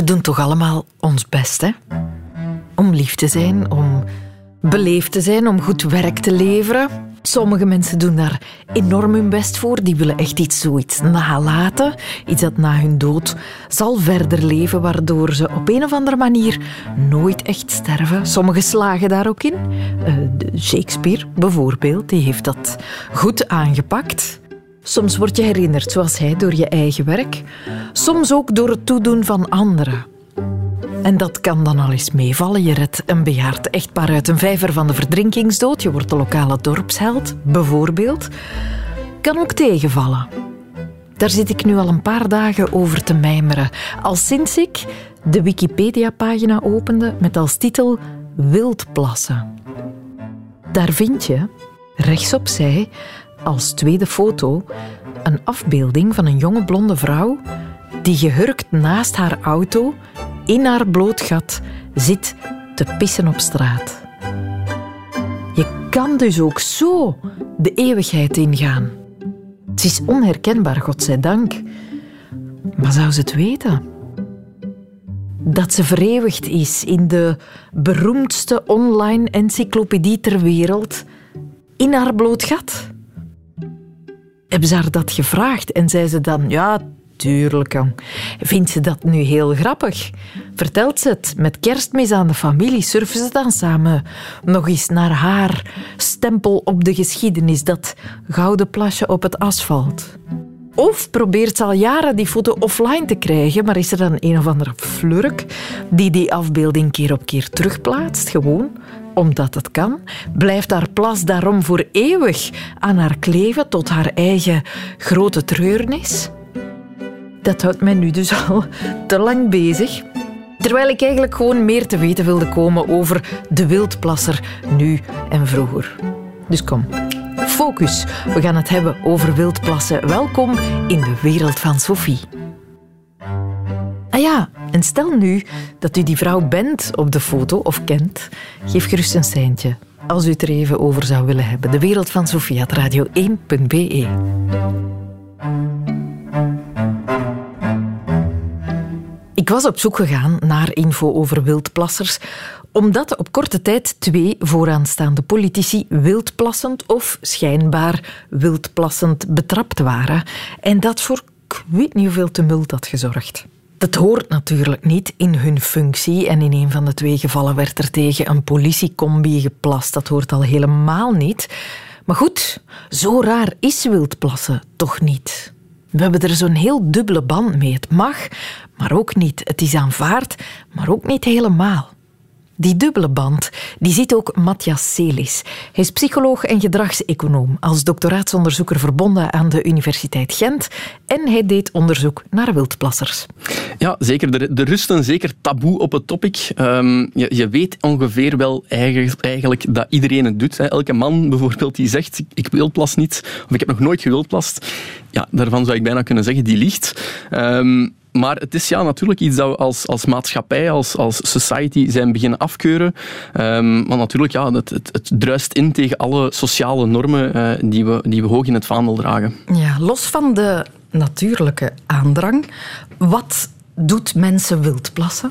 We doen toch allemaal ons best, hè? Om lief te zijn, om beleefd te zijn, om goed werk te leveren. Sommige mensen doen daar enorm hun best voor. Die willen echt iets, zoiets nalaten. Iets dat na hun dood zal verder leven, waardoor ze op een of andere manier nooit echt sterven. Sommigen slagen daar ook in. Uh, Shakespeare bijvoorbeeld, die heeft dat goed aangepakt. Soms word je herinnerd zoals hij door je eigen werk. Soms ook door het toedoen van anderen. En dat kan dan al eens meevallen. Je redt een bejaard echtpaar uit een vijver van de verdrinkingsdood. Je wordt de lokale dorpsheld, bijvoorbeeld. Kan ook tegenvallen. Daar zit ik nu al een paar dagen over te mijmeren. Al sinds ik de Wikipedia-pagina opende met als titel Wildplassen. Daar vind je, rechtsopzij, als tweede foto, een afbeelding van een jonge blonde vrouw die gehurkt naast haar auto in haar bloot gat zit te pissen op straat. Je kan dus ook zo de eeuwigheid ingaan. Het is onherkenbaar, godzijdank. Maar zou ze het weten? Dat ze vereeuwigd is in de beroemdste online encyclopedie ter wereld, in haar bloot gat? Hebben ze haar dat gevraagd en zei ze dan, ja, Tuurlijk, jong. Vindt ze dat nu heel grappig? Vertelt ze het met kerstmis aan de familie? Surfen ze dan samen nog eens naar haar stempel op de geschiedenis, dat gouden plasje op het asfalt? Of probeert ze al jaren die foto offline te krijgen, maar is er dan een of andere flurk die die afbeelding keer op keer terugplaatst, gewoon omdat het kan? Blijft haar plas daarom voor eeuwig aan haar kleven tot haar eigen grote treurnis? dat houdt mij nu dus al te lang bezig. Terwijl ik eigenlijk gewoon meer te weten wilde komen over de wildplasser nu en vroeger. Dus kom, focus. We gaan het hebben over wildplassen. Welkom in de wereld van Sophie. Ah ja, en stel nu dat u die vrouw bent op de foto of kent. Geef gerust een seintje als u het er even over zou willen hebben. De wereld van Sophie, radio1.be. Ik was op zoek gegaan naar info over wildplassers, omdat op korte tijd twee vooraanstaande politici wildplassend of schijnbaar wildplassend betrapt waren. En dat voor ik weet niet hoeveel tumult had gezorgd. Dat hoort natuurlijk niet in hun functie en in een van de twee gevallen werd er tegen een politiecombi geplast. Dat hoort al helemaal niet. Maar goed, zo raar is wildplassen toch niet. We hebben er zo'n heel dubbele band mee. Het mag, maar ook niet. Het is aanvaard, maar ook niet helemaal. Die dubbele band die ziet ook Matthias Celis. Hij is psycholoog en gedragseconoom, als doctoraatsonderzoeker verbonden aan de Universiteit Gent en hij deed onderzoek naar wildplassers. Ja, zeker. Er, rust een zeker taboe op het topic. Um, je, je, weet ongeveer wel eigenlijk dat iedereen het doet. Hè. Elke man bijvoorbeeld die zegt ik wildplas niet of ik heb nog nooit gewildplast. Ja, daarvan zou ik bijna kunnen zeggen die liegt. Um, maar het is ja, natuurlijk iets dat we als, als maatschappij, als, als society zijn beginnen afkeuren. Um, maar natuurlijk, ja, het, het, het, druist in tegen alle sociale normen uh, die, we, die we hoog in het vaandel dragen. Ja, los van de natuurlijke aandrang, wat doet mensen wildplassen?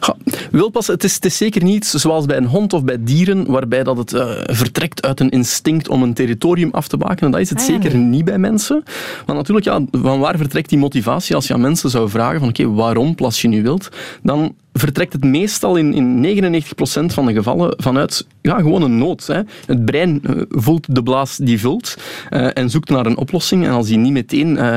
Ja, wildplassen, het is, het is zeker niet zoals bij een hond of bij dieren, waarbij dat het uh, vertrekt uit een instinct om een territorium af te bakenen. Dat is het ah, zeker niet bij mensen. Maar natuurlijk, ja, van waar vertrekt die motivatie? Als je aan mensen zou vragen van oké, waarom plas je nu wild? Dan vertrekt het meestal in, in 99% van de gevallen vanuit ja, gewoon een nood. Hè. Het brein uh, voelt de blaas die vult uh, en zoekt naar een oplossing. En als die niet meteen uh,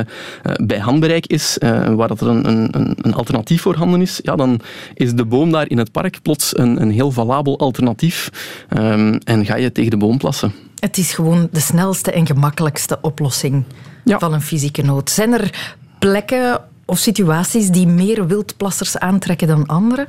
bij handbereik is, waar dat er een, een, een, alternatief voorhanden is, ja, dan is de boom daar in het park plots een, een heel valabel alternatief um, en ga je tegen de boom plassen. Het is gewoon de snelste en gemakkelijkste oplossing ja. van een fysieke nood. Zijn er plekken of situaties die meer wildplassers aantrekken dan andere?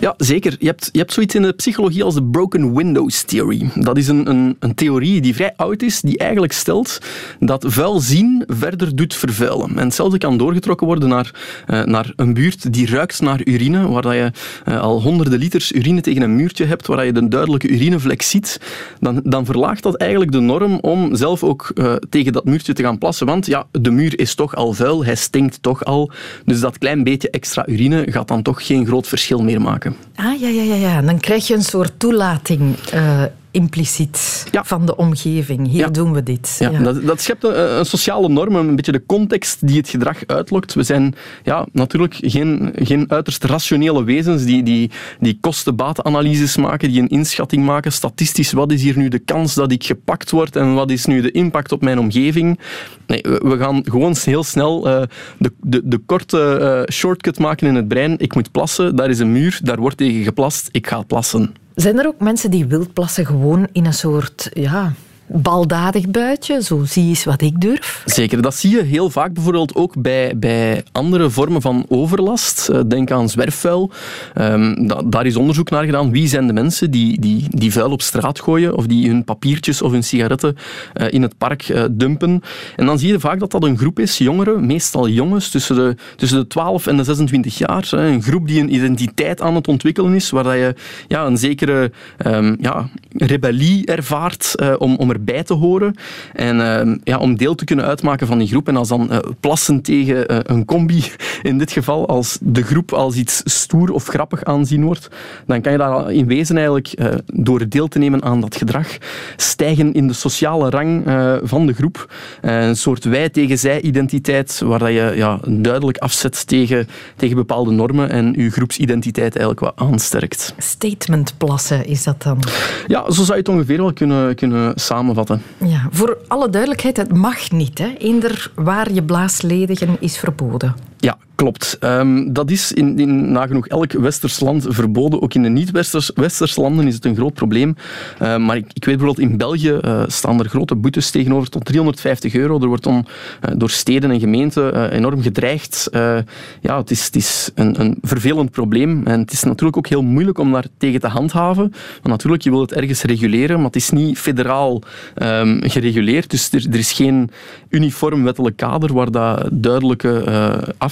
Ja, zeker. Je hebt, je hebt zoiets in de psychologie als de broken windows theory. Dat is een, een, een theorie die vrij oud is, die eigenlijk stelt dat vuil zien verder doet vervuilen. En hetzelfde kan doorgetrokken worden naar, uh, naar een buurt die ruikt naar urine, waar dat je uh, al honderden liters urine tegen een muurtje hebt, waar je de duidelijke urinevlek ziet, dan, dan verlaagt dat eigenlijk de norm om zelf ook uh, tegen dat muurtje te gaan plassen. Want ja, de muur is toch al vuil, hij stinkt toch al. Dus dat klein beetje extra urine gaat dan toch geen groot verschil meer maken. Ah, ja, ja, ja. ja. Dan krijg je een soort toelating uh, impliciet van de omgeving. Hier doen we dit. Ja, Dat, dat, schept een, een, sociale norm, een beetje de context die het gedrag uitlokt. We zijn ja, natuurlijk geen, geen uiterst rationele wezens die, die, die kosten-batenanalyses maken, die een inschatting maken, statistisch, wat is hier nu de kans dat ik gepakt word en wat is nu de impact op mijn omgeving. Nee, we gaan gewoon heel snel uh, de, de, de korte uh, shortcut maken in het brein. Ik moet plassen, daar is een muur, daar wordt tegen geplast, ik ga plassen. Zijn er ook mensen die wildplassen gewoon in een soort ja, baldadig buitje. Zo zie eens wat ik durf. Zeker, dat zie je heel vaak bijvoorbeeld ook bij, bij andere vormen van overlast. Eh, denk aan zwerfvuil. Um, daar is onderzoek naar gedaan. Wie zijn de mensen die, die, die vuil op straat gooien of die hun papiertjes of hun sigaretten uh, in het park uh, dumpen? En dan zie je vaak dat dat een groep is, jongeren, meestal jongens, tussen de, tussen de 12 en de 26 jaar. Een groep die een identiteit aan het ontwikkelen is, waar je ja, een zekere um, ja, rebellie ervaart om, om er bij te horen. En uh, ja, om deel te kunnen uitmaken van die groep. En als dan uh, plassen tegen uh, een combi, in dit geval, als de groep als iets stoer of grappig aanzien wordt, dan kan je daar in wezen eigenlijk, door deel te nemen aan dat gedrag, stijgen in de sociale rang van de groep. een soort wij tegen zij identiteit, waar dat je ja, duidelijk afzet tegen, tegen bepaalde normen en je groepsidentiteit eigenlijk wat aansterkt. Statement plassen is dat dan? Ja, zo zou je het ongeveer wel kunnen, kunnen samen ja, voor alle duidelijkheid, het mag niet. Hè? Eender waar je blaas ledigen is verboden. Ja, klopt. Um, dat is in, in, nagenoeg elk westers land verboden. Ook in de niet-westers landen is het een groot probleem. Uh, maar ik, ik, weet bijvoorbeeld in België uh, staan er grote boetes tegenover tot 350 euro. Er wordt on, uh, door steden en gemeenten enorm gedreigd. ja, het is, is een, een, vervelend probleem. En het is natuurlijk ook heel moeilijk om daar tegen te handhaven. Want natuurlijk, je wil het ergens reguleren, maar het is niet federaal um, gereguleerd. Dus er, er, is geen uniform wettelijk kader waar dat duidelijke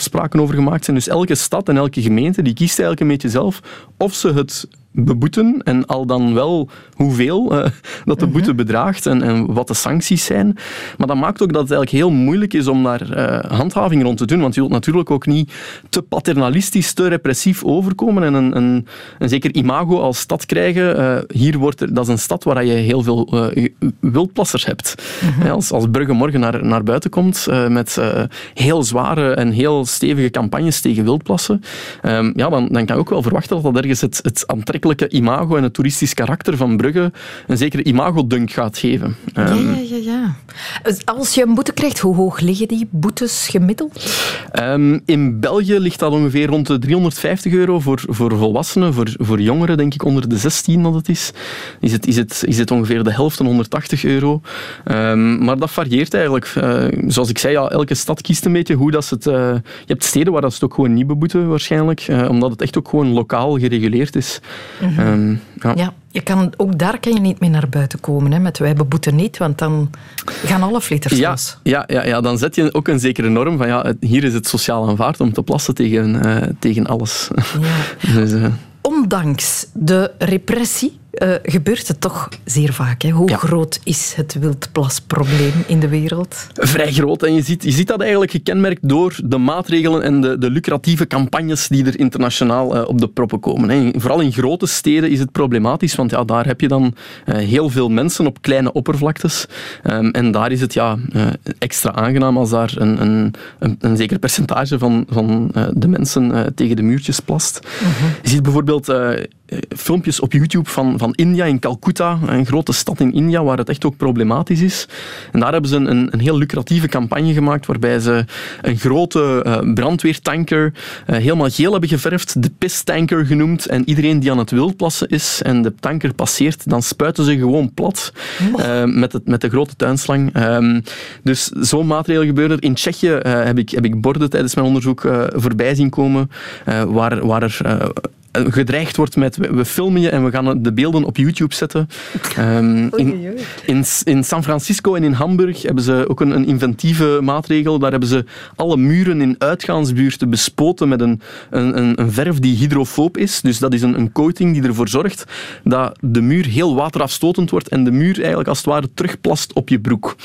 afspraken over gemaakt zijn. Dus elke stad en elke gemeente die kiest eigenlijk een beetje zelf of ze het beboeten en al dan wel hoeveel uh, dat de boete mhm. bedraagt en, en, wat de sancties zijn. Maar dat maakt ook dat het eigenlijk heel moeilijk is om daar uh, handhaving rond te doen, want je wilt natuurlijk ook niet te paternalistisch, te repressief overkomen en een, een, een zeker imago als stad krijgen. Uh, hier wordt er, dat is een stad waar je heel veel wildplassers hebt. Mhm. als, als Brugge morgen naar, naar buiten komt met heel zware en heel stevige campagnes tegen wildplassen, ehm, ja, dan, dan kan je ook wel verwachten dat dat ergens het, het aantrekkelijke imago en het toeristisch karakter van Brugge een zekere imagodunk gaat geven. Ja, ja, ehm, ja, ja. Als je een boete krijgt, hoe hoog liggen die boetes gemiddeld? Um, in België ligt dat ongeveer rond de 350 euro voor, voor volwassenen. Voor, voor jongeren denk ik onder de 16 dat het is. Is het, is het, is het ongeveer de helft van 180 euro. Um, maar dat varieert eigenlijk. Uh, zoals ik zei, ja, elke stad kiest een beetje hoe dat ze het... Uh, je hebt steden waar dat ze het ook gewoon niet beboeten waarschijnlijk. Uh, omdat het echt ook gewoon lokaal gereguleerd is. Mhm. Ehm, ja. ja. je kan, ook daar kan je niet mee naar buiten komen hè, met wij beboeten niet, want dan gaan alle flitters ja, los. Ja, ja, ja, dan zet je ook een zekere norm van ja, hier is het sociaal aanvaard om te plassen tegen, uh, tegen alles. Ja. dus, uh, Ondanks de repressie uh, gebeurt het toch zeer vaak. Hè? Hoe groot is het wildplasprobleem in de wereld? Vrij groot. En je ziet, je ziet dat eigenlijk gekenmerkt door de maatregelen en de, de lucratieve campagnes die er internationaal uh, op de proppen komen. Hè. Vooral in grote steden is het problematisch, want ja, daar heb je dan uh, heel veel mensen op kleine oppervlaktes. Um, en daar is het ja, extra aangenaam als daar een, een, een, een zeker percentage van, van de mensen tegen de muurtjes plast. Mhm. -huh. Je ziet bijvoorbeeld filmpjes op YouTube van, van India, in Calcutta, een grote stad in India, waar het echt ook problematisch is. En daar hebben ze een, een heel lucratieve campagne gemaakt, waarbij ze een grote uh, brandweertanker uh, helemaal geel hebben geverfd, de pistanker genoemd, en iedereen die aan het wildplassen is en de tanker passeert, dan spuiten ze gewoon plat uh, met, het, met de grote tuinslang. Um, dus zo'n maatregel gebeurde er. In Tsjechië heb, ik, heb ik borden tijdens mijn onderzoek voorbij zien komen, waar, waar er gedreigd wordt met we, filmen je en we gaan de beelden op YouTube zetten. Um, in, in, in, San Francisco en in Hamburg hebben ze ook een, een, inventieve maatregel. Daar hebben ze alle muren in uitgaansbuurten bespoten met een, een, een verf die hydrofoob is. Dus dat is een, een coating die ervoor zorgt dat de muur heel waterafstotend wordt en de muur eigenlijk als het ware terugplast op je broek.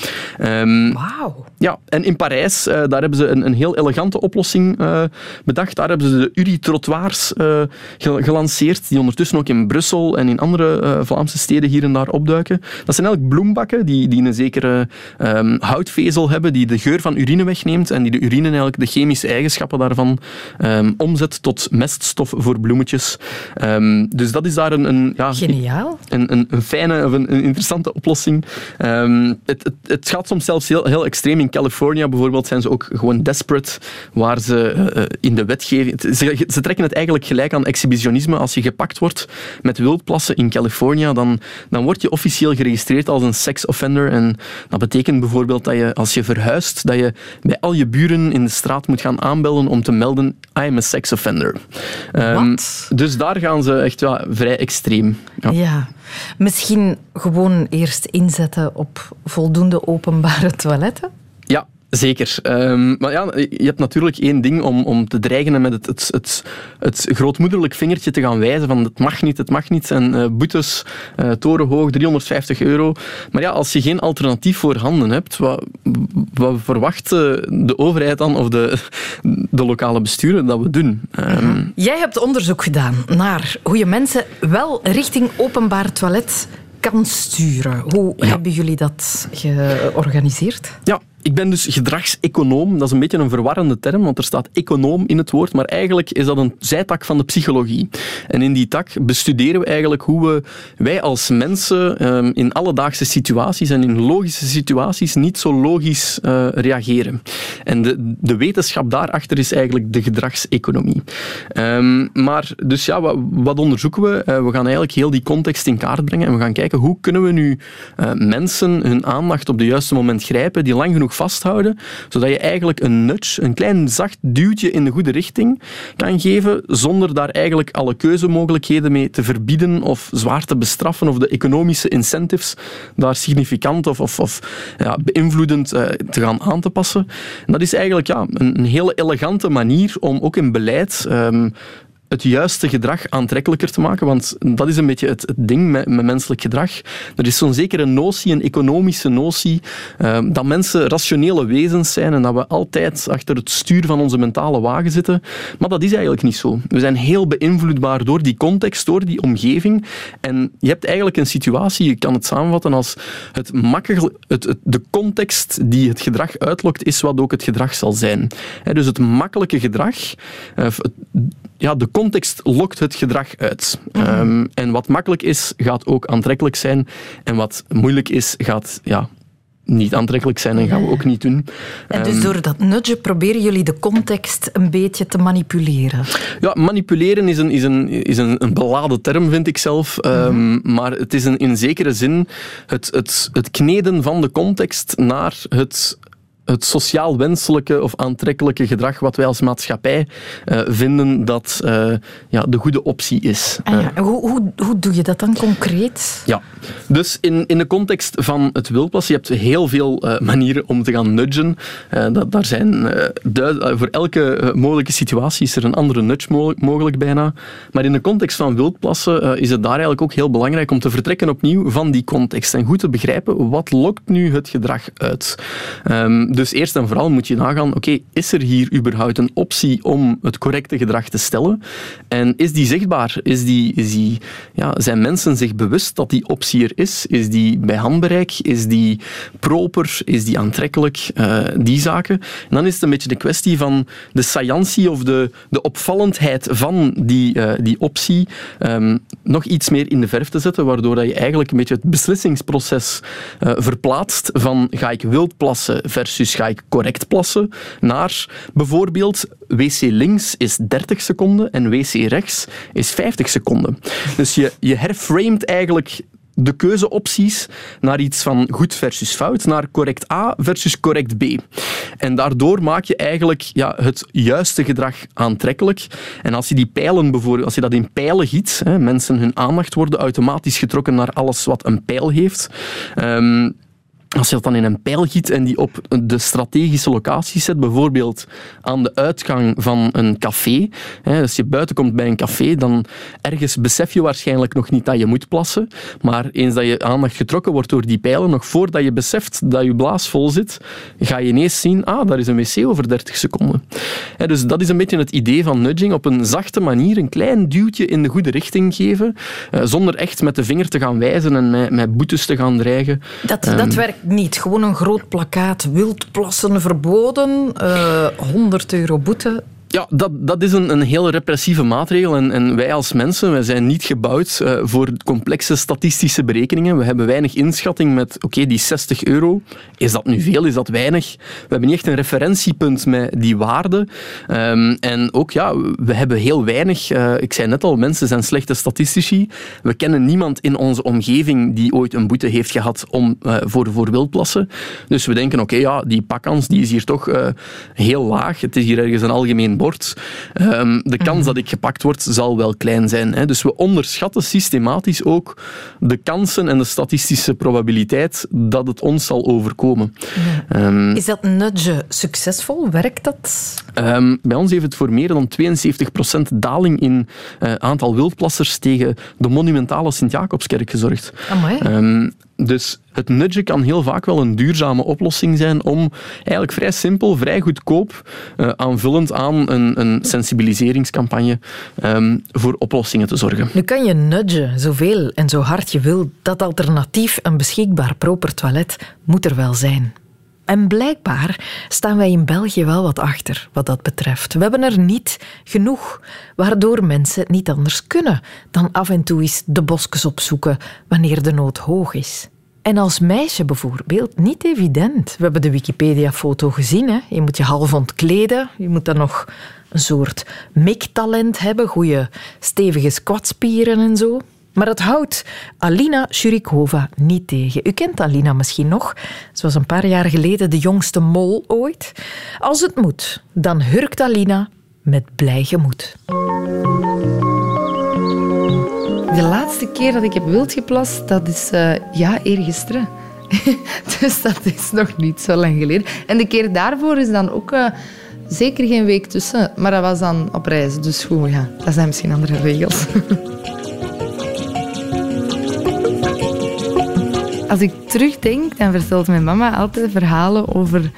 Um, Wauw. Ja, en in Parijs, uh, daar hebben ze een, een heel elegante oplossing uh, bedacht. Daar hebben ze de Uri-trottoirs uh, gelanceerd, die ondertussen ook in Brussel en in andere uh, Vlaamse steden hier en daar opduiken. Dat zijn eigenlijk bloembakken die, die een zekere um, houtvezel hebben, die de geur van urine wegneemt en die de urine eigenlijk de chemische eigenschappen daarvan um, omzet tot meststof voor bloemetjes. Um, dus dat is daar een... een ja, Geniaal. Een, een, een, fijne of een, een interessante oplossing. het, het, het, gaat soms zelfs heel, heel extreem. In California bijvoorbeeld zijn ze ook gewoon desperate, waar ze uh, in de wetgeving... Ze, ze trekken het eigenlijk gelijk aan exhibitionisme. Als je gepakt wordt met wildplassen in California, dan, dan word je officieel geregistreerd als een sex offender. En dat betekent bijvoorbeeld dat je, als je verhuist, dat je bij al je buren in de straat moet gaan aanbellen om te melden I am a sex offender. Um, dus daar gaan ze echt ja, vrij extreem. Ja. ja. Misschien gewoon eerst inzetten op voldoende openbare toiletten? Zeker. Um, maar ja, je hebt natuurlijk één ding om, om te dreigen en met het, het, het, het grootmoederlijk vingertje te gaan wijzen van het mag niet, het mag niet. En uh, boetes, uh, torenhoog, 350 euro. Maar ja, als je geen alternatief voorhanden hebt, wat, wat verwacht de overheid dan of de, de lokale besturen dat we doen? Um, Jij hebt onderzoek gedaan naar hoe je mensen wel richting openbaar toilet kan sturen. Hoe hebben jullie dat georganiseerd? Ja, ik ben dus gedragseconoom. Dat is een beetje een verwarrende term, want er staat econoom in het woord. Maar eigenlijk is dat een zijtak van de psychologie. En in die tak bestuderen we eigenlijk hoe we, wij als mensen um, in alledaagse situaties en in logische situaties niet zo logisch uh, reageren. En de, de wetenschap daarachter is eigenlijk de gedragseconomie. Um, maar dus ja, wat, wat onderzoeken we? Uh, we gaan eigenlijk heel die context in kaart brengen en we gaan kijken hoe kunnen we nu uh, mensen hun aandacht op het juiste moment grijpen, die lang genoeg vasthouden, zodat je eigenlijk een nudge, een klein zacht duwtje in de goede richting kan geven, zonder daar eigenlijk alle keuzemogelijkheden mee te verbieden of zwaar te bestraffen of de economische incentives daar significant of, of, of ja, beïnvloedend uh, te gaan aan te passen. En dat is eigenlijk ja, een, een hele elegante manier om ook in beleid um, het juiste gedrag aantrekkelijker te maken. Want dat is een beetje het, het ding met, menselijk gedrag. Er is zo'n zekere notie, een economische notie, uh, dat mensen rationele wezens zijn en dat we altijd achter het stuur van onze mentale wagen zitten. Maar dat is eigenlijk niet zo. We zijn heel beïnvloedbaar door die context, door die omgeving. En je hebt eigenlijk een situatie, je kan het samenvatten als het makkelijk, het, de context die het gedrag uitlokt, is wat ook het gedrag zal zijn. Dus het makkelijke gedrag, uh, ja, de context lokt het gedrag uit. Mhm. um, en wat makkelijk is, gaat ook aantrekkelijk zijn. En wat moeilijk is, gaat ja, niet aantrekkelijk zijn en gaan we ook niet doen. En dus ehm, door dat nudgen proberen jullie de context een beetje te manipuleren? Ja, manipuleren is een, is een, is een, een beladen term, vind ik zelf. Um, mm maar het is een, in zekere zin het, het, het kneden van de context naar het het sociaal wenselijke of aantrekkelijke gedrag wat wij als maatschappij uh, vinden dat uh, ja, de goede optie is. Ah ja. hoe, hoe, hoe doe je dat dan concreet? Ja, dus in, in de context van het wildplassen, je hebt heel veel uh, manieren om te gaan nudgen. dat, daar zijn voor elke mogelijke situatie is er een andere nudge mo mogelijk bijna. Maar in de context van wildplassen is het daar eigenlijk ook heel belangrijk om te vertrekken opnieuw van die context en goed te begrijpen wat lokt nu het gedrag uit. Um, dus eerst en vooral moet je nagaan, oké, is er hier überhaupt een optie om het correcte gedrag te stellen? En is die zichtbaar? Is die, ja, zijn mensen zich bewust dat die optie er is? Is die bij handbereik? Is die proper? Is die aantrekkelijk? Uh, die zaken. En dan is het een beetje de kwestie van de scientie of de, de opvallendheid van die, uh, die optie um, nog iets meer in de verf te zetten, waardoor dat je eigenlijk een beetje het beslissingsproces uh, verplaatst van ga ik wild plassen versus dus ga ik correct plassen naar bijvoorbeeld wc links is 30 seconden en wc rechts is 50 seconden. Dus je, je herframet eigenlijk de keuzeopties naar iets van goed versus fout, naar correct A versus correct B. En daardoor maak je eigenlijk ja, het juiste gedrag aantrekkelijk. En als je die pijlen bijvoorbeeld, als je dat in pijlen giet, hè, mensen hun aandacht worden automatisch getrokken naar alles wat een pijl heeft. Um, als je dat dan in een pijl giet en die op de strategische locatie zet, bijvoorbeeld aan de uitgang van een café. Als je buiten komt bij een café, dan ergens besef je waarschijnlijk nog niet dat je moet plassen. Maar eens dat je aandacht getrokken wordt door die pijlen, nog voordat je beseft dat je blaas vol zit, ga je ineens zien, ah, daar is een wc over 30 seconden. Dus dat is een beetje het idee van nudging. Op een zachte manier een klein duwtje in de goede richting geven, eh, zonder echt met de vinger te gaan wijzen en met boetes te gaan dreigen. Dat, dat ehm, niet. Gewoon een groot plakkaat, wildplassen verboden, uh, eh, 100 euro boete. Ja, dat, dat is een, een heel repressieve maatregel. En, en wij als mensen wij zijn niet gebouwd uh, voor complexe statistische berekeningen. We hebben weinig inschatting met, oké, die 60 euro, is dat nu veel, is dat weinig? We hebben niet echt een referentiepunt met die waarde. Um, en ook, ja, we hebben heel weinig, uh, ik zei net al, mensen zijn slechte statistici. We kennen niemand in onze omgeving die ooit een boete heeft gehad om, uh, voor, voor wildplassen. Dus we denken, oké, ja, die pakkans die is hier toch heel laag. Het is hier ergens een algemeen Ehm, de kans mhm. dat ik gepakt word zal wel klein zijn. Hè. Dus we onderschatten systematisch ook de kansen en de statistische probabiliteit dat het ons zal overkomen. Ehm, is dat nudge succesvol? Werkt dat? Um, bij ons heeft het voor meer dan 72% daling in uh, aantal wildplassers tegen de monumentale Sint-Jacobskerk gezorgd. Amai. Dus het nudgen kan heel vaak wel een duurzame oplossing zijn om eigenlijk vrij simpel, vrij goedkoop, uh, aanvullend aan een, een sensibiliseringscampagne, um, voor oplossingen te zorgen. Nu kan je nudgen zoveel en zo hard je wil. Dat alternatief, een beschikbaar proper toilet, moet er wel zijn. En blijkbaar staan wij in België wel wat achter wat dat betreft. We hebben er niet genoeg, waardoor mensen het niet anders kunnen dan af en toe eens de bosjes opzoeken wanneer de nood hoog is. En als meisje bijvoorbeeld, niet evident. We hebben de Wikipedia-foto gezien. Hè? Je moet je half ontkleden. Je moet dan nog een soort miktalent hebben. Goede stevige squatspieren en zo. Maar dat houdt Alina Shurikova niet tegen. U kent Alina misschien nog. Ze was een paar jaar geleden de jongste mol ooit. Als het moet, dan hurkt Alina met blij gemoed. De laatste keer dat ik heb wild geplast, dat is uh, ja, eergisteren. dus dat is nog niet zo lang geleden. En de keer daarvoor is dan ook uh, zeker geen week tussen. Maar dat was dan op reis, dus goed, ja, dat zijn misschien andere regels. Als ik terugdenk, dan vertelt mijn mama altijd verhalen over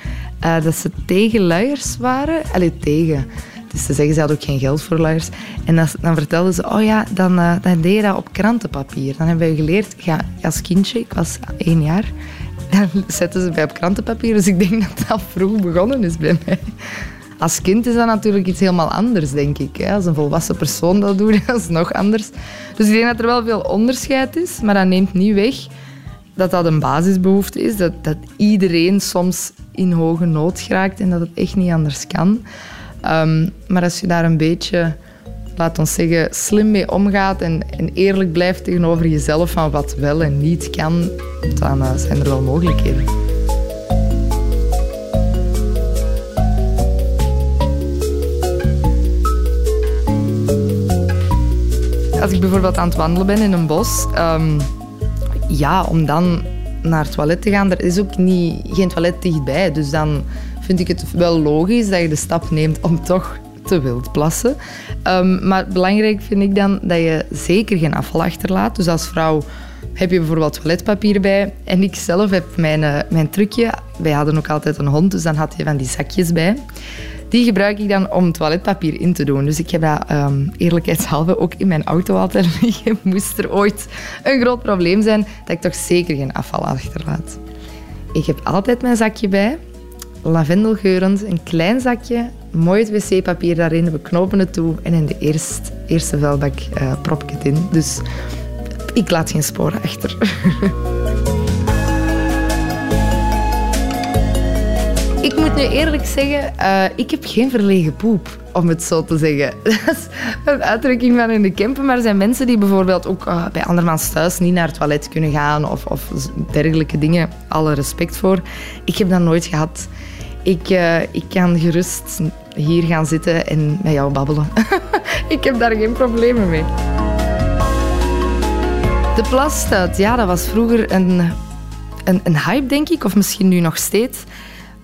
uh, dat ze tegen luiers waren. Allee, tegen. Dus ze zeggen, ze had ook geen geld voor luiers. En dan, vertelden ze, oh ja, dan, uh, dan deed je dat op krantenpapier. Dan hebben we geleerd, ja, als kindje, ik was één jaar, dan zetten ze bij op krantenpapier. Dus ik denk dat dat vroeg begonnen is bij mij. Als kind is dat natuurlijk iets helemaal anders, denk ik. Als een volwassen persoon dat doet, dat is nog anders. Dus ik denk dat er wel veel onderscheid is, maar dat neemt niet weg dat dat een basisbehoefte is. Dat, dat iedereen soms in hoge nood geraakt en dat het echt niet anders kan. Ehm, maar als je daar een beetje, laat ons zeggen, slim mee omgaat en, en eerlijk blijft tegenover jezelf van wat wel en niet kan, dan uh, zijn er wel mogelijkheden. Als ik bijvoorbeeld aan het wandelen ben in een bos, um, ja, om dan naar het toilet te gaan, er is ook niet, geen toilet dichtbij. Dus dan vind ik het wel logisch dat je de stap neemt om toch te wild plassen. Um, maar belangrijk vind ik dan dat je zeker geen afval achterlaat. Dus als vrouw heb je bijvoorbeeld toiletpapier bij. En ik zelf heb mijn, uh, mijn trucje. Wij hadden ook altijd een hond, dus dan had je van die zakjes bij. Die gebruik ik dan om toiletpapier in te doen. Dus ik heb dat um, eerlijkheidshalve ook in mijn auto altijd. Moest er ooit een groot probleem zijn, dat ik toch zeker geen afval achterlaat. Ik heb altijd mijn zakje bij. Lavendelgeurend, een klein zakje, mooi het wc-papier daarin, we knopen het toe en in de eerste, eerste vuilbak uh, prop ik het in. Dus ik laat geen sporen achter. ik moet nu eerlijk zeggen, eh, ik heb geen verlegen poep, om het zo te zeggen. Dat is een uitdrukking van in de camper, maar er zijn mensen die bijvoorbeeld ook uh, bij andermans thuis niet naar het toilet kunnen gaan of, of dergelijke dingen. Alle respect voor. Ik heb dat nooit gehad. Ik, uh, ik kan gerust hier gaan zitten en met jou babbelen. ik heb daar geen problemen mee. De plasstuit, ja, dat was vroeger een, een, een hype, denk ik, of misschien nu nog steeds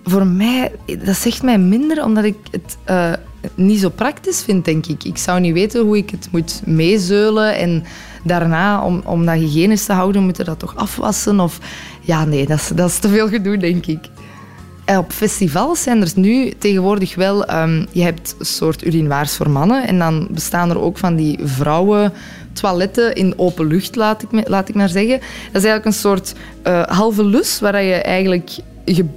voor mij, dat zegt mij minder omdat ik het uh, niet zo praktisch vind, denk ik. Ik zou niet weten hoe ik het moet meezeulen en daarna, om, om dat hygiënisch te houden, moeten dat toch afwassen. Of... Ja, nee, dat is, dat is te veel gedoe, denk ik. En op festivals zijn er nu tegenwoordig wel... Um, je hebt een soort urinoirs voor mannen en dan bestaan er ook van die vrouwen toiletten in open lucht, laat ik, laat ik maar zeggen. Dat is eigenlijk een soort uh, halve lus waar je eigenlijk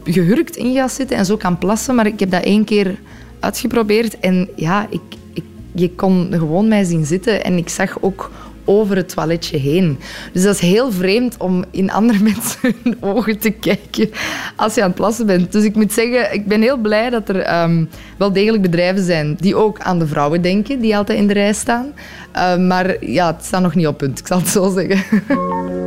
gehurkt in gaat zitten en zo kan plassen. Maar ik heb dat één keer uitgeprobeerd en ja, ik, ik, je kon gewoon mij zien zitten en ik zag ook over het toiletje heen. Dus dat is heel vreemd om in andere mensen hun ogen te kijken als je aan het plassen bent. Dus ik moet zeggen, ik ben heel blij dat er um, wel degelijk bedrijven zijn die ook aan de vrouwen denken, die altijd in de rij staan. Uh, maar ja, het staat nog niet op punt, ik zal het zo zeggen.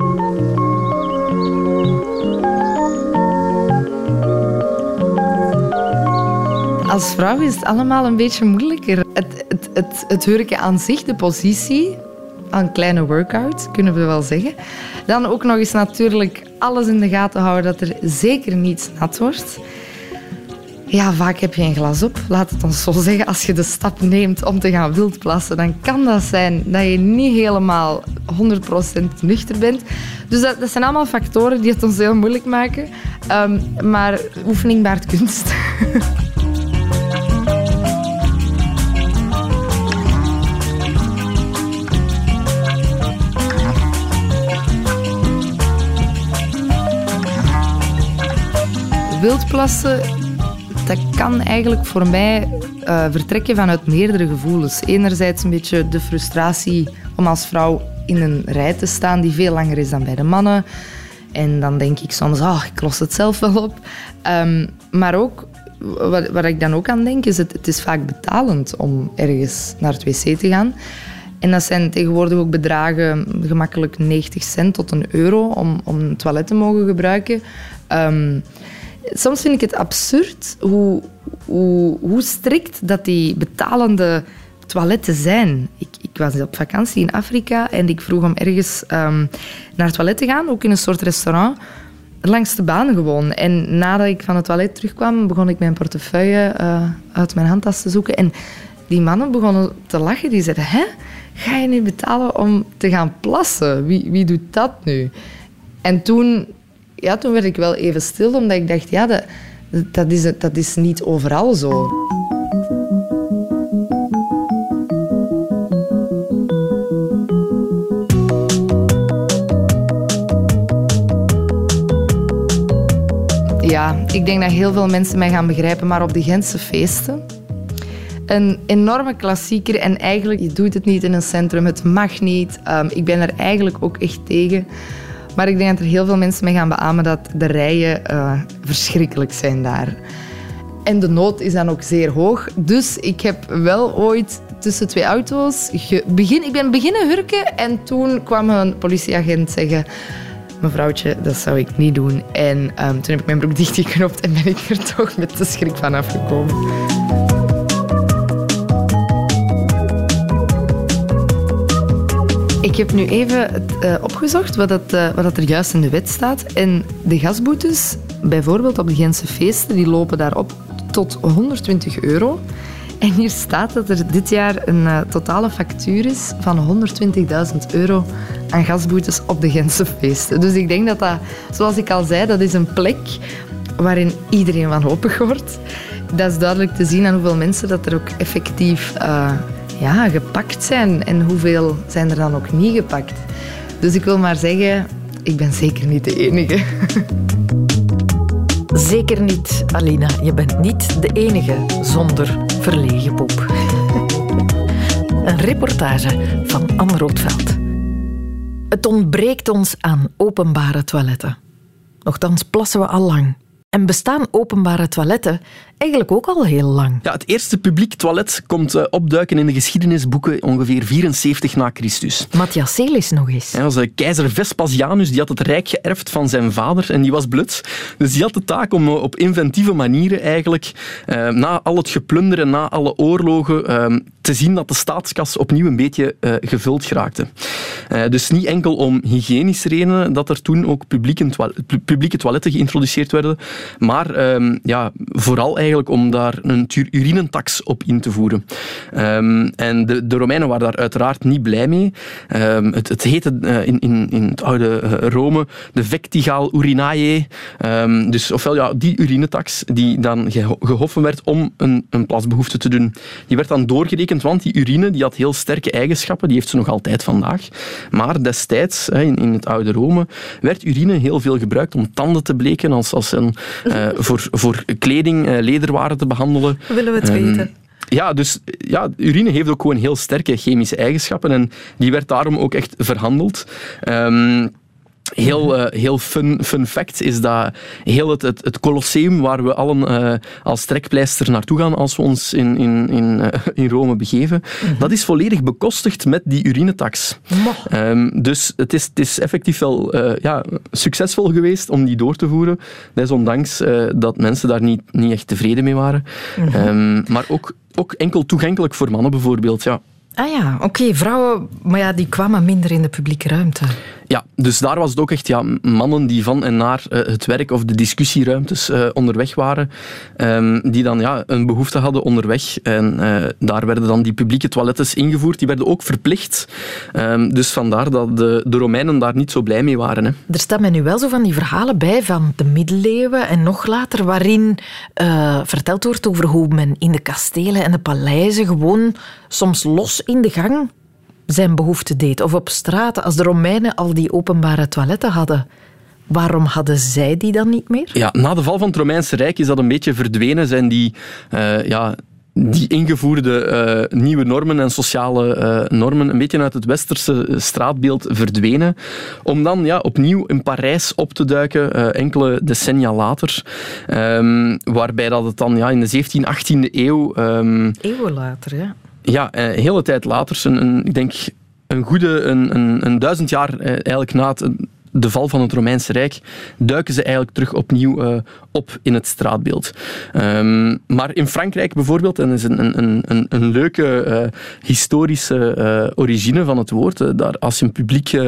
Als vrouw is het allemaal een beetje moeilijker. Het, het, het, het hurken aan zich, de positie, een kleine workout, kunnen we wel zeggen. Dan ook nog eens natuurlijk alles in de gaten houden dat er zeker niet nat wordt. Ja, vaak heb je een glas op. Laat het ons zo zeggen. Als je de stap neemt om te gaan wildplassen, dan kan dat zijn dat je niet helemaal 100% nuchter bent. Dus dat, dat, zijn allemaal factoren die het ons heel moeilijk maken. Um, maar oefening baart kunst. wildplassen, dat kan eigenlijk voor mij uh, vertrekken vanuit meerdere gevoelens. Enerzijds een beetje de frustratie om als vrouw in een rij te staan die veel langer is dan bij de mannen. En dan denk ik soms, ah, ik los het zelf wel op. Um, maar ook, wat, wat, ik dan ook aan denk, is het, het is vaak betalend om ergens naar het wc te gaan. En dat zijn tegenwoordig ook bedragen, gemakkelijk 90 cent tot een euro, om, om een toilet te mogen gebruiken. Um, soms vind ik het absurd hoe, hoe, hoe strikt dat die betalende toiletten zijn. Ik, ik, was op vakantie in Afrika en ik vroeg om ergens um, naar het toilet te gaan, ook in een soort restaurant, langs de baan gewoon. En nadat ik van het toilet terugkwam, begon ik mijn portefeuille uh, uit mijn handtas te zoeken. En die mannen begonnen te lachen. Die zeiden, hè, ga je nu betalen om te gaan plassen? Wie, wie doet dat nu? En toen ja, toen werd ik wel even stil, omdat ik dacht, ja, dat, dat, is, dat is niet overal zo. Ja, ik denk dat heel veel mensen mij gaan begrijpen, maar op de Gentse feesten... Een enorme klassieker en eigenlijk, je doet het niet in een centrum, het mag niet. Um, ik ben er eigenlijk ook echt tegen. Maar ik denk dat er heel veel mensen mee gaan beamen dat de rijen uh, verschrikkelijk zijn daar. En de nood is dan ook zeer hoog. Dus ik heb wel ooit tussen twee auto's... Begin, ik ben beginnen hurken en toen kwam een politieagent zeggen... Mevrouwtje, dat zou ik niet doen. En um, toen heb ik mijn broek dichtgeknopt en ben ik er toch met de schrik van afgekomen. Heb nu even uh, opgezocht wat, het, uh, wat er juist in de wet staat. En de gasboetes, bijvoorbeeld op de Gentse feesten, die lopen daarop tot 120 euro. En hier staat dat er dit jaar een uh, totale factuur is van 120.000 euro aan gasboetes op de Gentse feesten. Dus ik denk dat dat, zoals ik al zei, dat is een plek waarin iedereen wanhopig wordt. Dat is duidelijk te zien aan hoeveel mensen dat er ook effectief ja, gepakt zijn. En hoeveel zijn er dan ook niet gepakt? Dus ik wil maar zeggen, ik ben zeker niet de enige. Zeker niet, Alina. Je bent niet de enige zonder verlegen poep. Een reportage van Anne Roodveld. Het ontbreekt ons aan openbare toiletten. Nochtans plassen we al lang. En bestaan openbare toiletten eigenlijk ook al heel lang. Ja, het eerste publiek toilet komt uh, opduiken in de geschiedenisboeken ongeveer 74 na Christus. Matthias Celis nog eens. Hij was uh, keizer Vespasianus, die had het rijk geërfd van zijn vader en die was blut. Dus die had de taak om uh, op inventieve manieren eigenlijk, na al het geplunder en na alle oorlogen, ehm, te zien dat de staatskas opnieuw een beetje gevuld geraakte. dus niet enkel om hygiënische redenen dat er toen ook publieke, toilet, publieke toiletten geïntroduceerd werden, maar ehm, ja, vooral eigenlijk om daar een urinentax op in te voeren. Um, en de, de, Romeinen waren daar uiteraard niet blij mee. Um, het, het, heette uh, in, in, in het oude uh, Rome de vectigal urinae. Um, dus ofwel ja, die urinetax die dan ge gehoffen werd om een, een plasbehoefte te doen. Die werd dan doorgerekend, want die urine die had heel sterke eigenschappen. Die heeft ze nog altijd vandaag. Maar destijds, in, in het oude Rome, werd urine heel veel gebruikt om tanden te bleken als, als een, uh, voor, voor kleding, lederwaren te behandelen. Willen we het um, weten? Ja, dus ja, urine heeft ook gewoon heel sterke chemische eigenschappen en die werd daarom ook echt verhandeld. Um, Heel, uh, heel fun, fun fact is dat heel het, het, het Colosseum, waar we allen uh, als trekpleister naartoe gaan als we ons in, in, in, uh, in Rome begeven, mm -hmm. dat is volledig bekostigd met die urinetax. Um, dus het is, het is effectief wel ja, succesvol geweest om die door te voeren, desondanks dat mensen daar niet, niet echt tevreden mee waren. Mm -hmm. um, maar ook, ook enkel toegankelijk voor mannen bijvoorbeeld. Ja. Ah ja, oké. Okay. Vrouwen, maar ja, die kwamen minder in de publieke ruimte. Ja, dus daar was het ook echt ja, mannen die van en naar uh, het werk of de discussieruimtes uh, onderweg waren, um, die dan ja, een behoefte hadden onderweg. En uh, daar werden dan die publieke toiletten ingevoerd. Die werden ook verplicht. Um, dus vandaar dat de, de Romeinen daar niet zo blij mee waren. Hè. Er staan mij nu wel zo van die verhalen bij van de middeleeuwen en nog later, waarin verteld wordt over hoe men in de kastelen en de paleizen gewoon soms los in de gang zijn behoefte deed. Of op straten, als de Romeinen al die openbare toiletten hadden. Waarom hadden zij die dan niet meer? Ja, na de val van het Romeinse Rijk is dat een beetje verdwenen. Zijn die uh, ja, die ingevoerde uh, nieuwe normen en sociale uh, normen een beetje uit het westerse straatbeeld verdwenen. Om dan ja, opnieuw in Parijs op te duiken, uh, enkele decennia later. Um, waarbij dat het dan ja, in de 17e, 18e eeuw... Um, Eeuwen later, ja ja, een hele tijd later, een, ik denk een goede een, een, een duizend jaar eigenlijk na het, de val van het Romeinse Rijk duiken ze eigenlijk terug opnieuw uh, op in het straatbeeld. Um, maar in Frankrijk bijvoorbeeld, en dat is een, een, een, een leuke uh, historische uh, origine van het woord, daar als je een publiek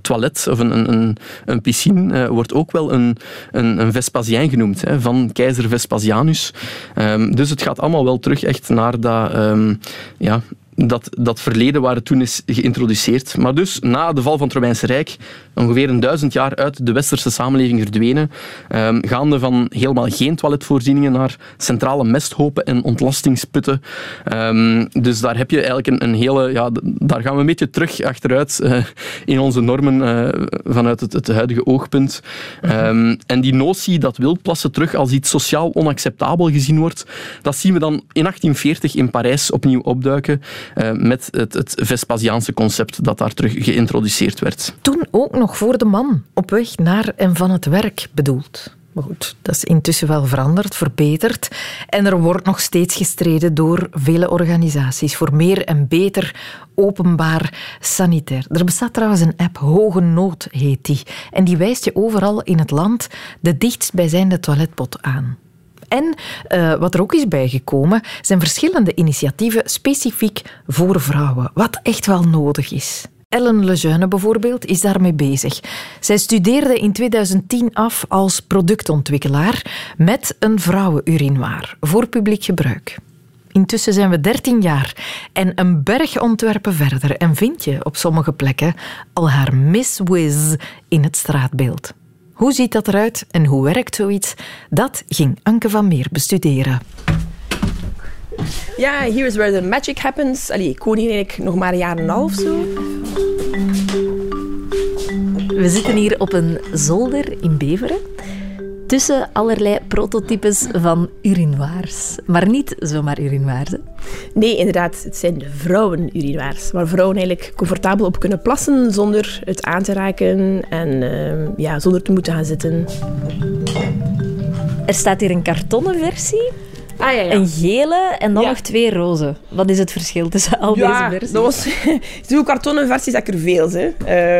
toilet of een, een, een piscine wordt ook wel een, een, een genoemd, hè, van keizer Vespasianus. Um, dus het gaat allemaal wel terug echt naar dat um, ja, dat, dat verleden waar toen is geïntroduceerd. Maar dus na de val van het Romeinse Rijk, ongeveer een duizend jaar uit de westerse samenleving verdwenen, um, gaande van helemaal geen toiletvoorzieningen naar centrale mesthopen en ontlastingsputten. Um, dus daar heb je eigenlijk een, een, hele... Ja, daar gaan we een beetje terug achteruit uh, in onze normen uh, vanuit het, het, huidige oogpunt. Um, en die notie dat wildplassen terug als iets sociaal onacceptabel gezien wordt, dat zien we dan in 1840 in Parijs opnieuw opduiken. Uh, met het, het Vespasiaanse concept dat daar terug geïntroduceerd werd. Toen ook nog voor de man, op weg naar en van het werk bedoeld. Maar goed, dat is intussen wel veranderd, verbeterd. En er wordt nog steeds gestreden door vele organisaties voor meer en beter openbaar sanitair. Er bestaat trouwens een app, Hoge Nood heet die. En die wijst je overal in het land de dichtstbijzijnde toiletpot aan. En uh, wat er ook is bijgekomen, zijn verschillende initiatieven specifiek voor vrouwen, wat echt wel nodig is. Ellen Lejeune bijvoorbeeld is daarmee bezig. Zij studeerde in 2010 af als productontwikkelaar met een vrouwenurinoir voor publiek gebruik. Intussen zijn we 13 jaar en een berg ontwerpen verder en vind je op sommige plekken al haar Miss Wiz in het straatbeeld. Hoe ziet dat eruit en hoe werkt zoiets? Dat ging Anke van Meer bestuderen. Ja, here is where the magic happens. Allee, ik woon hier eigenlijk nog maar een jaar en een half zo. We zitten hier op een zolder in Beveren tussen allerlei prototypes van urinoirs. Maar niet zomaar urinoirs. Nee, inderdaad. Het zijn de vrouwen-urinoirs. Waar vrouwen eigenlijk comfortabel op kunnen plassen zonder het aan te raken en uh, ja, zonder te moeten gaan zitten. Er staat hier een kartonnen versie, Ah ja, ja. een gele en dan Ja. nog twee roze. Wat is het verschil tussen al deze versies? dat was... Zo'n kartonnen versies heb ik er veel. Hè.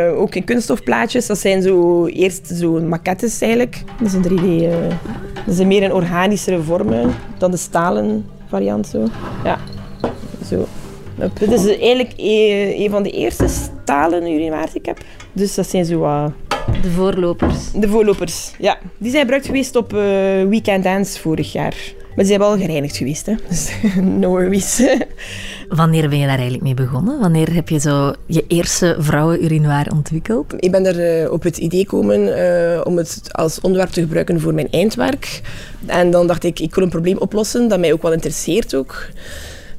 Eh, ook in kunststofplaatjes. Dat zijn zo... Eerst zo maquettes eigenlijk. Dat is een 3D... eh, dat zijn meer in organischere vormen dan de stalen variant. Zo. Ja. Zo. Dit is eigenlijk e- een van de eerste stalen urinoirs die ik heb. Dus dat zijn zo wat... De voorlopers. De voorlopers, ja. Die zijn gebruikt geweest op eh, Weekend Dance vorig jaar. Maar die zijn wel gereinigd geweest, hè. Dus no worries. Wanneer ben je daar eigenlijk mee begonnen? Wanneer heb je zo je eerste vrouwenurinoir ontwikkeld? Ik ben er eh, op het idee gekomen eh, om het als onderwerp te gebruiken voor mijn eindwerk. En dan dacht ik, ik wil een probleem oplossen dat mij ook wel interesseert ook.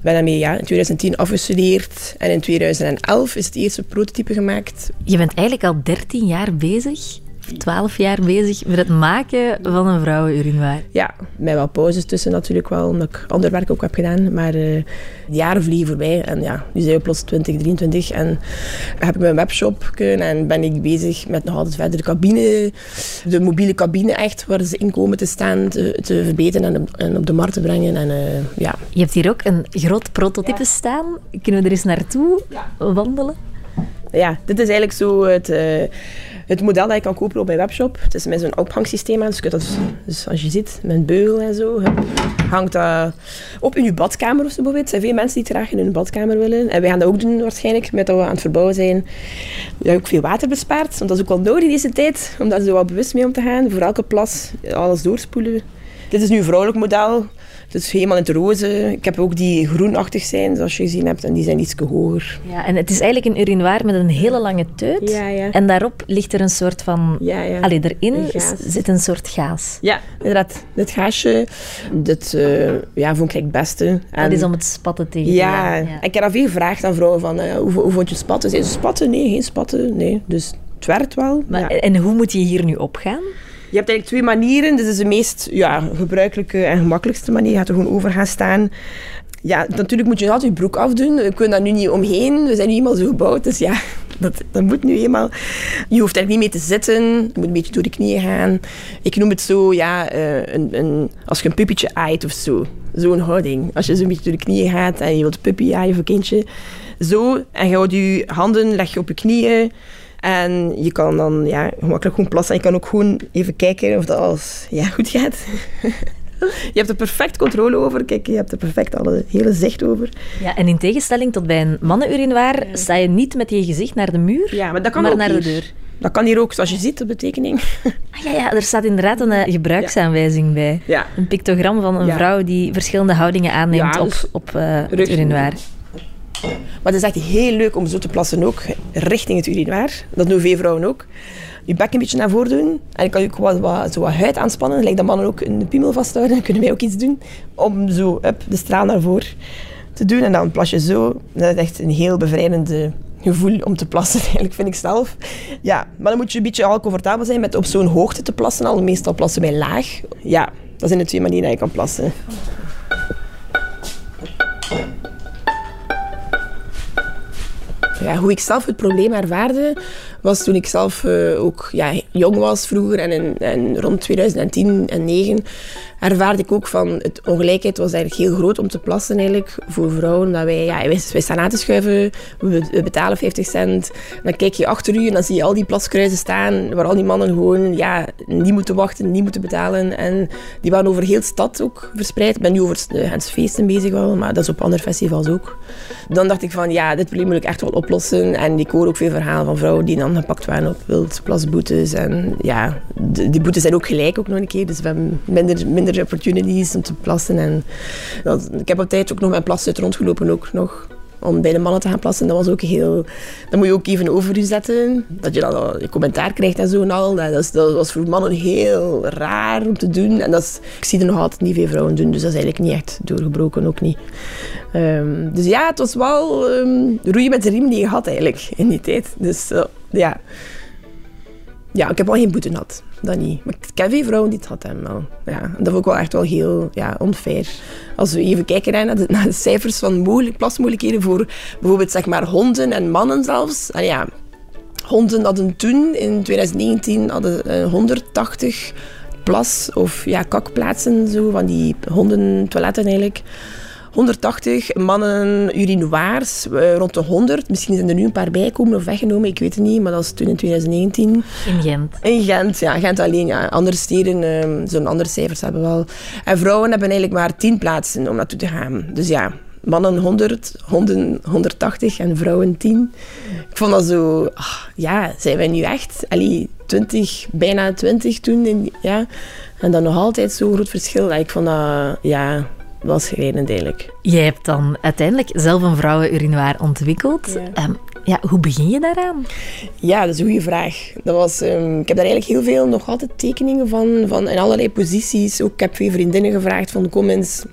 Ik ben daarmee ja, in 2010 afgestudeerd en in 2011 is het eerste prototype gemaakt. Je bent eigenlijk al 13 jaar bezig, 12 jaar bezig met het maken van een vrouwenurinoir. Ja, met wel pauzes tussen natuurlijk wel, omdat ik ander werk ook heb gedaan. Maar eh, de jaren vliegen voorbij en ja, nu zijn we plots 2023 en heb ik mijn webshop en ben ik bezig met nog altijd verder de cabine, de mobiele cabine echt, waar ze in komen te staan, te, te verbeteren en op, en op de markt te brengen. En eh, ja, Je hebt hier ook een groot prototype staan. Kunnen we er eens naartoe wandelen? ja, dit is eigenlijk zo het, eh, het model dat je kan kopen op mijn webshop. Het is met zo'n ophangsysteem aan. Dus, je dus als je ziet, met een beugel en zo, hangt dat op in je badkamer of zo. Er zijn veel mensen die het graag in hun badkamer willen. En wij gaan dat ook doen waarschijnlijk, met dat we aan het verbouwen zijn. Je ook veel water bespaart, want dat is ook wel nodig in deze tijd, om daar zo wat bewust mee om te gaan. Voor elke plas alles doorspoelen. Dit is nu een vrouwelijk model. Het is helemaal in het roze. Ik heb ook die groenachtig zijn, zoals je gezien hebt, en die zijn iets hoger. Ja, en het is eigenlijk een urinoir met een hele lange teut. Ja, ja. En daarop ligt er een soort van... Ja, ja. Allee, erin Een zit een soort gaas. Ja, inderdaad. Dit gaasje, dit eh, ja, vond ik het beste. En, Dat is om het spatten tegen te ja, gaan. ik heb al veel gevraagd aan vrouwen van, eh, hoe, hoe vond je spatten? Zijn ze spatten? Nee, geen spatten. Nee, dus het werkt wel. Maar, ja. En hoe moet je hier nu opgaan? Je hebt eigenlijk twee manieren. Dit is de meest ja, gebruikelijke en gemakkelijkste manier. Je gaat er gewoon over gaan staan. Ja, natuurlijk moet je altijd je broek afdoen. We kunnen daar nu niet omheen. We zijn nu eenmaal zo gebouwd. Dus ja, dat, dat moet nu eenmaal. Je hoeft er niet mee te zitten. Je moet een beetje door de knieën gaan. Ik noem het zo, ja, eh, een, een, als je een puppetje aait of zo. Zo'n houding. Als je zo'n beetje door de knieën gaat en je wilt een puppy aaien of een kindje. Zo. En je houdt je handen, leg je op je knieën. En je kan dan ja, gemakkelijk gewoon plassen. En je kan ook gewoon even kijken of dat alles ja, goed gaat. je hebt er perfect controle over. Kijk, je hebt er perfect alle hele zicht over. Ja, en in tegenstelling tot bij een mannenurinoir sta je niet met je gezicht naar de muur, Ja, maar dat kan maar ook naar hier. de deur. Dat kan hier ook, zoals je ziet op de tekening. Ah, ja, ja, er staat inderdaad een eh, gebruiksaanwijzing bij. Ja. Een pictogram van een vrouw die verschillende houdingen aanneemt Ja, dus op, op het rug- urinoir. Maar het is echt heel leuk om zo te plassen ook, richting het urinoir. Dat doen veel vrouwen ook. Je bek een beetje naar voren doen. En je kan ook wat, zo wat huid aanspannen. Lijkt dat mannen ook een piemel vasthouden. Dan kunnen wij ook iets doen. Om zo up, de straal naar voren te doen. En dan plas je zo. Dat is echt een heel bevrijdende gevoel om te plassen, eigenlijk, vind ik zelf. Ja, maar dan moet je een beetje al comfortabel zijn met op zo'n hoogte te plassen. Al meestal plassen wij laag. Ja, dat zijn de twee manieren dat je kan plassen. Ja, hoe ik zelf het probleem ervaarde, was toen ik zelf eh, ook ja, jong was vroeger en, en rond 2010 en 2009 ervaarde ik ook van het ongelijkheid was eigenlijk heel groot om te plassen eigenlijk voor vrouwen. Dat wij, ja, wij, staan aan te schuiven, we, betalen 50 cent. Dan kijk je achter u en dan zie je al die plaskruizen staan waar al die mannen gewoon ja, niet moeten wachten, niet moeten betalen. En die waren over heel de stad ook verspreid. Ik ben nu over het, het feesten bezig wel, maar dat is op andere festivals ook. Dan dacht ik van ja, dit probleem moet ik echt wel oplossen. En ik hoor ook veel verhalen van vrouwen die dan gepakt waren op wildplasboetes. En ja, die boetes zijn ook gelijk ook nog een keer. Dus we hebben minder, minder opportunities om te plassen. En dat, ik heb op tijd ook nog mijn plasset rondgelopen ook nog. Om bij de mannen te gaan plassen, dat was ook heel... Dan moet je ook even over je zetten. Dat je dan je commentaar krijgt en zo en al. Dat, dat was voor mannen heel raar om te doen. En dat ik zie er nog altijd niet veel vrouwen doen. Dus dat is eigenlijk niet echt doorgebroken, ook niet. Ehm, dus ja, het was wel ehm, roeien met de riem die je had eigenlijk in die tijd. Dus eh, ja. Ja, ik heb wel geen boete gehad. Dat niet. Maar ik ken veel vrouwen die het had hebben wel. Ja, dat vond ik wel echt wel heel ja, unfair. Als we even kijken naar, de, naar de cijfers van mogelijk, plasmoeilijkheden voor bijvoorbeeld zeg maar honden en mannen zelfs. Ja, honden hadden toen, in 2019, hadden, eh, 180 plas- of ja, kakplaatsen, zo, van die hondentoiletten eigenlijk. 180 mannen urinoirs, eh, rond de 100. Misschien zijn er nu een paar bijgekomen of weggenomen, ik weet het niet, maar dat was toen in 2019. In Gent. In Gent, ja. Gent alleen, ja. Andere steden um, zo'n andere cijfers hebben wel. En vrouwen hebben eigenlijk maar 10 plaatsen om naartoe te gaan. Dus ja, mannen 100, honden 180 en vrouwen 10. Ik vond dat zo... Ach, ja, zijn wij nu echt... Allee, 20, bijna 20 toen. In, ja. En dan nog altijd zo'n groot verschil. Ik vond dat... Ja, was schrijnend eigenlijk. Jij hebt dan uiteindelijk zelf een vrouwenurinoir ontwikkeld. Ja. Um, ja, hoe begin je daaraan? Ja, dat is een goede vraag. Dat was, um, ik heb daar eigenlijk heel veel, nog altijd tekeningen van, van in allerlei posities. Ook, ik heb twee vriendinnen gevraagd van kom eens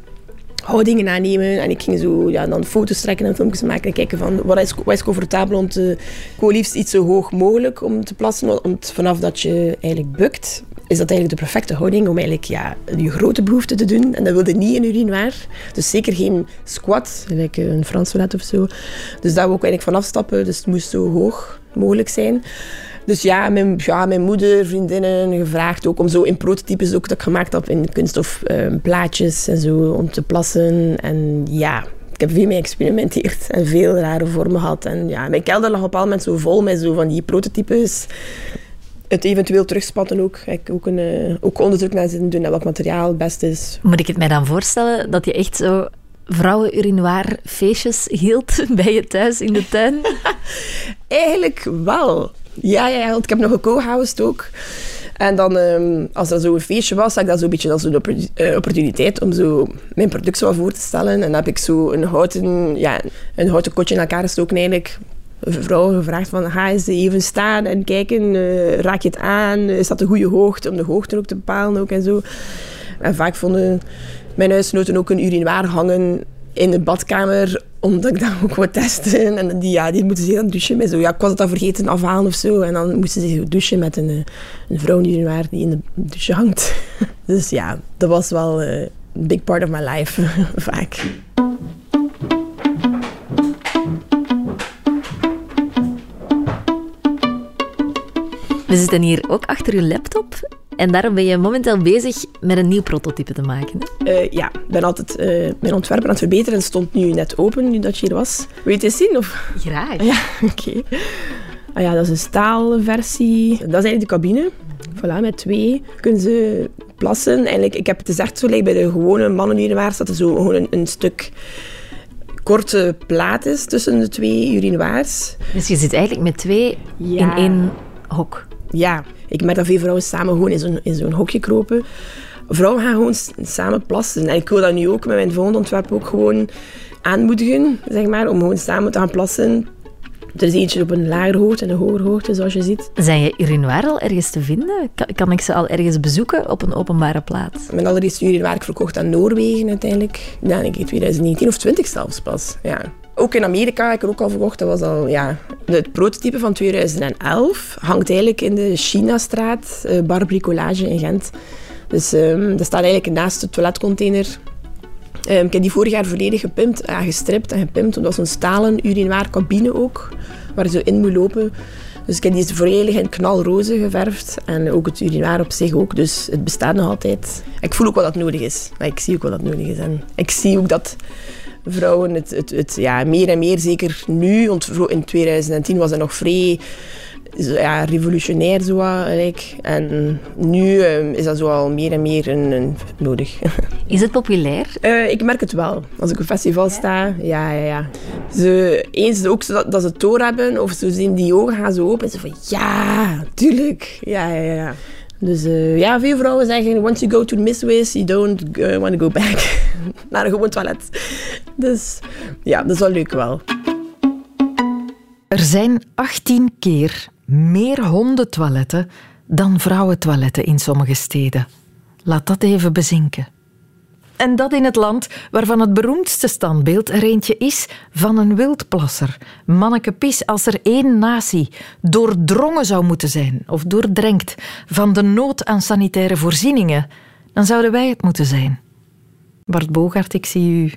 houdingen aannemen. En ik ging zo ja, dan foto's trekken en filmpjes maken en kijken van wat is, wat is comfortabel om te... Ik liefst iets zo hoog mogelijk om te plassen, om vanaf dat je eigenlijk bukt is dat eigenlijk de perfecte houding om eigenlijk ja, je grote behoefte te doen. En dat wilde niet in urinoir. Dus zeker geen squat, gelijk een Frans toilet of zo. Dus daar wou ik eigenlijk van afstappen. Dus het moest zo hoog mogelijk zijn. Dus ja, mijn, ja, mijn moeder, vriendinnen gevraagd ook om zo in prototypes ook dat ik gemaakt heb in kunststof uh, plaatjes en zo om te plassen. En ja, ik heb veel mee geëxperimenteerd en veel rare vormen gehad. En ja, mijn kelder lag op een moment zo vol met zo van die prototypes het eventueel terugspatten ook. Ik ook, een, uh, ook onderzoek naar zitten doen en welk materiaal het beste is. Moet ik het mij dan voorstellen dat je echt zo vrouwen feestjes hield bij je thuis in de tuin? Eigenlijk wel. Ja, ja, want ik heb nog een co-housed ook. En dan, um, als er zo'n feestje was, had ik dat zo'n beetje als een uh, opportuniteit om zo mijn product zo voor te stellen. En dan heb ik zo een houten, ja, een houten kotje in elkaar gestoken eigenlijk vrouw gevraagd van ga eens even staan en kijken, uh, raak je het aan, is dat de goede hoogte, om de hoogte ook te bepalen ook en zo. En vaak vonden mijn huisgenoten ook een urinoir hangen in de badkamer, omdat ik dat ook wou testen. En die, ja, die moeten zich dan douchen met zo, ja, ik was het dan vergeten afhalen of zo. En dan moesten ze douchen met een, eh, een vrouwenurinoir die in de douche hangt. Dus ja, dat was wel uh, een big part of my life, vaak. We zitten hier ook achter uw laptop en daarom ben je momenteel bezig met een nieuw prototype te maken. Hè? Uh, ja, ik ben altijd uh, mijn ontwerp aan het verbeteren en stond nu net open, nu dat je hier was. Wil je het eens zien? Of? Graag. Ja, oké. Ah ja, dat is een staalversie. Dat is eigenlijk de cabine. Voilà, met twee kunnen ze plassen. Eigenlijk, ik heb het gezegd, zo lijkt bij de gewone mannenurinoirs dat er zo gewoon een, een stuk korte plaat is tussen de twee urinoirs. Dus je zit eigenlijk met twee ja. in één hok? Ja, ik merk dat veel vrouwen samen gewoon in zo'n, in zo'n hokje kropen. Vrouwen gaan gewoon samen plassen. En ik wil dat nu ook met mijn volgende ontwerp ook gewoon aanmoedigen, zeg maar, om gewoon samen te gaan plassen. Er is eentje op een lagere hoogte en een hogere hoogte, zoals je ziet. Zijn je urinoir al ergens te vinden? Kan, kan, ik ze al ergens bezoeken op een openbare plaats? Mijn allereerste urinoir ik verkocht aan Noorwegen uiteindelijk. Ja, ik 2019 of 20 zelfs pas. Ja. Ook in Amerika heb ik er ook al verkocht. Dat was al, ja, het prototype van 2011 hangt eigenlijk in de Chinastraat, uh, Bar Bricolage in Gent. Dus um, dat staat eigenlijk naast de toiletcontainer. Um, ik heb die vorig jaar volledig gepimpt, ja, gestript en gepimpt. Dat was een stalen urinoir cabine ook, waar je zo in moet lopen. Dus ik heb die volledig in knalroze geverfd. En ook het urinoir op zich ook. Dus het bestaat nog altijd. Ik voel ook wat dat nodig is. Ik zie ook wat dat nodig is. En ik zie ook dat vrouwen het, het, het, ja, meer en meer, zeker nu, want in 2010 was dat nog vrij ja, revolutionair zo like. En nu uh, is dat zo al meer en meer een, een nodig. Is het populair? Uh, ik merk het wel. Als ik op een festival ja? sta, ja, ja, ja. Ze, eens ook dat, dat ze het door hebben, of ze zien die ogen gaan zo open en ze van ja, tuurlijk. Ja, ja, ja. Dus uh, ja, veel vrouwen zeggen, once you go to the Mistways, you don't uh, want to go back naar een gewoon toilet. Dus ja, dat is wel leuk wel. Er zijn 18 keer meer hondentoiletten dan vrouwentoiletten in sommige steden. Laat dat even bezinken. En dat in het land waarvan het beroemdste standbeeld er eentje is van een wildplasser. Manneke Pis, als er één natie doordrongen zou moeten zijn, of doordrenkt, van de nood aan sanitaire voorzieningen, dan zouden wij het moeten zijn. Bart Bogaert, ik zie u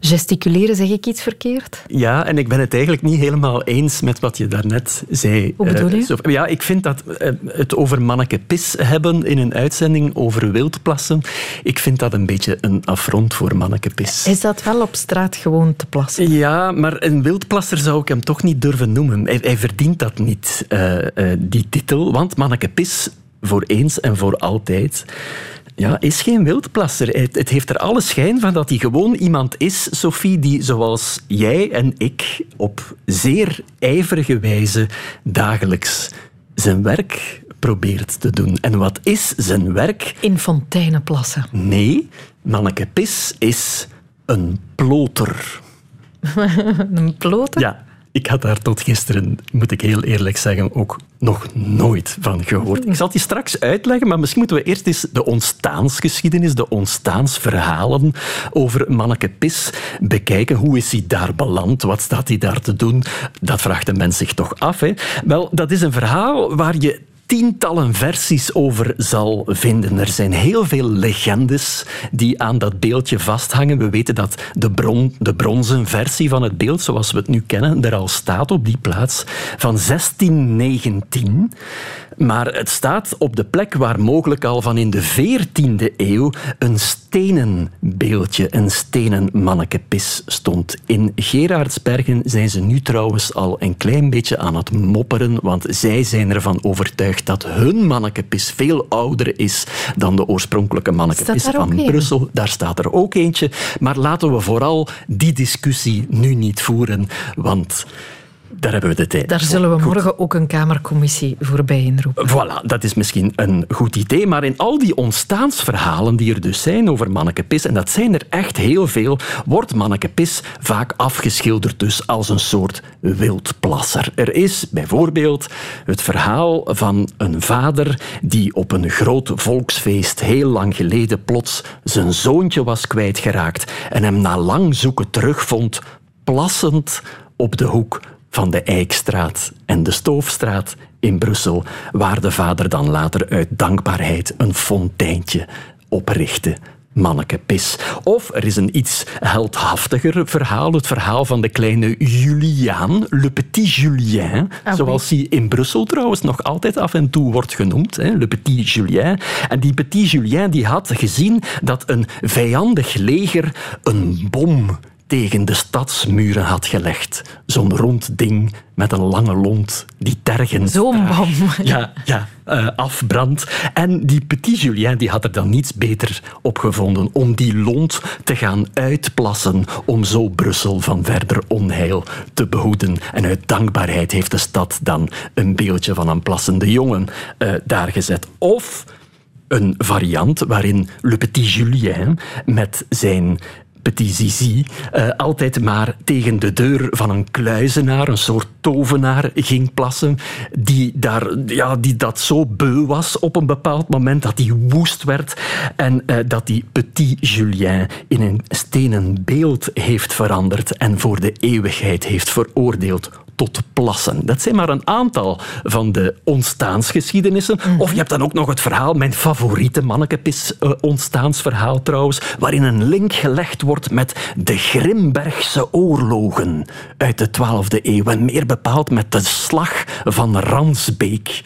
gesticuleren. Zeg ik iets verkeerd? Ja, en ik ben het eigenlijk niet helemaal eens met wat je daarnet zei. Hoe bedoel je? Uh, ja, ik vind dat uh, het over manneke pis hebben in een uitzending over wildplassen, ik vind dat een beetje een affront voor manneke pis. Is dat wel op straat gewoon te plassen? Ja, maar een wildplasser zou ik hem toch niet durven noemen. Hij, hij verdient dat niet, uh, die titel, want manneke pis voor eens en voor altijd ja, is geen wildplasser. Het, het, heeft er alle schijn van dat hij gewoon iemand is, Sophie, die zoals jij en ik op zeer ijverige wijze dagelijks zijn werk probeert te doen. En wat is zijn werk? In fonteinen plassen. Nee, Manneke Pis is een ploter. een ploter? Ja, ik had daar tot gisteren, moet ik heel eerlijk zeggen, ook nog nooit van gehoord. Ik zal die straks uitleggen, maar misschien moeten we eerst eens de ontstaansgeschiedenis, de ontstaansverhalen over Manneke Pis bekijken. Hoe is hij daar beland? Wat staat hij daar te doen? Dat vraagt de mens zich toch af. Hè? Wel, dat is een verhaal waar je tientallen versies over zal vinden. Er zijn heel veel legendes die aan dat beeldje vasthangen. We weten dat de, bron, de bronzen versie van het beeld, zoals we het nu kennen, er al staat op die plaats van 1619. Maar het staat op de plek waar mogelijk al van in de 14e eeuw een stenen beeldje, een stenen mannekepis stond. In Gerardsbergen zijn ze nu trouwens al een klein beetje aan het mopperen, want zij zijn ervan overtuigd dat hun mannekepis veel ouder is dan de oorspronkelijke mannekepis van Brussel. Daar staat er ook eentje. Maar laten we vooral die discussie nu niet voeren, want daar hebben we de tijd. Daar zullen we morgen ook een Kamercommissie voorbij inroepen. Voilà, dat is misschien een goed idee. Maar in al die ontstaansverhalen die er dus zijn over Manneke Pis, en dat zijn er echt heel veel, wordt Manneke Pis vaak afgeschilderd dus als een soort wildplasser. Er is bijvoorbeeld het verhaal van een vader die op een groot volksfeest heel lang geleden plots zijn zoontje was kwijtgeraakt en hem na lang zoeken terugvond, plassend op de hoek van de Eikstraat en de Stoofstraat in Brussel, waar de vader dan later uit dankbaarheid een fonteintje oprichtte. Manneke Pis. Of er is een iets heldhaftiger verhaal, het verhaal van de kleine Juliaan, Le Petit Julien, ah, zoals hij in Brussel trouwens nog altijd af en toe wordt genoemd, hè, Le Petit Julien. En die Petit Julien die had gezien dat een vijandig leger een bom tegen de stadsmuren had gelegd. Zo'n rond ding met een lange lont die tergen. Zo'n bom. Ja, ja uh, afbrandt. En die Petit Julien die had er dan niets beter op gevonden om die lont te gaan uitplassen om zo Brussel van verder onheil te behoeden. En uit dankbaarheid heeft de stad dan een beeldje van een plassende jongen uh, daar gezet. Of een variant waarin Le Petit Julien met zijn Petit Zizi uh, altijd maar tegen de deur van een kluizenaar, een soort tovenaar, ging plassen, die, daar, ja, die dat zo beu was op een bepaald moment dat hij woest werd en uh, dat die Petit Julien in een stenen beeld heeft veranderd en voor de eeuwigheid heeft veroordeeld tot plassen. Dat zijn maar een aantal van de ontstaansgeschiedenissen. Mhm. Of je hebt dan ook nog het verhaal, mijn favoriete mannekepis uh, ontstaansverhaal trouwens, waarin een link gelegd wordt met de Grimbergse oorlogen uit de 12e eeuw. En meer bepaald met de slag van Ransbeek.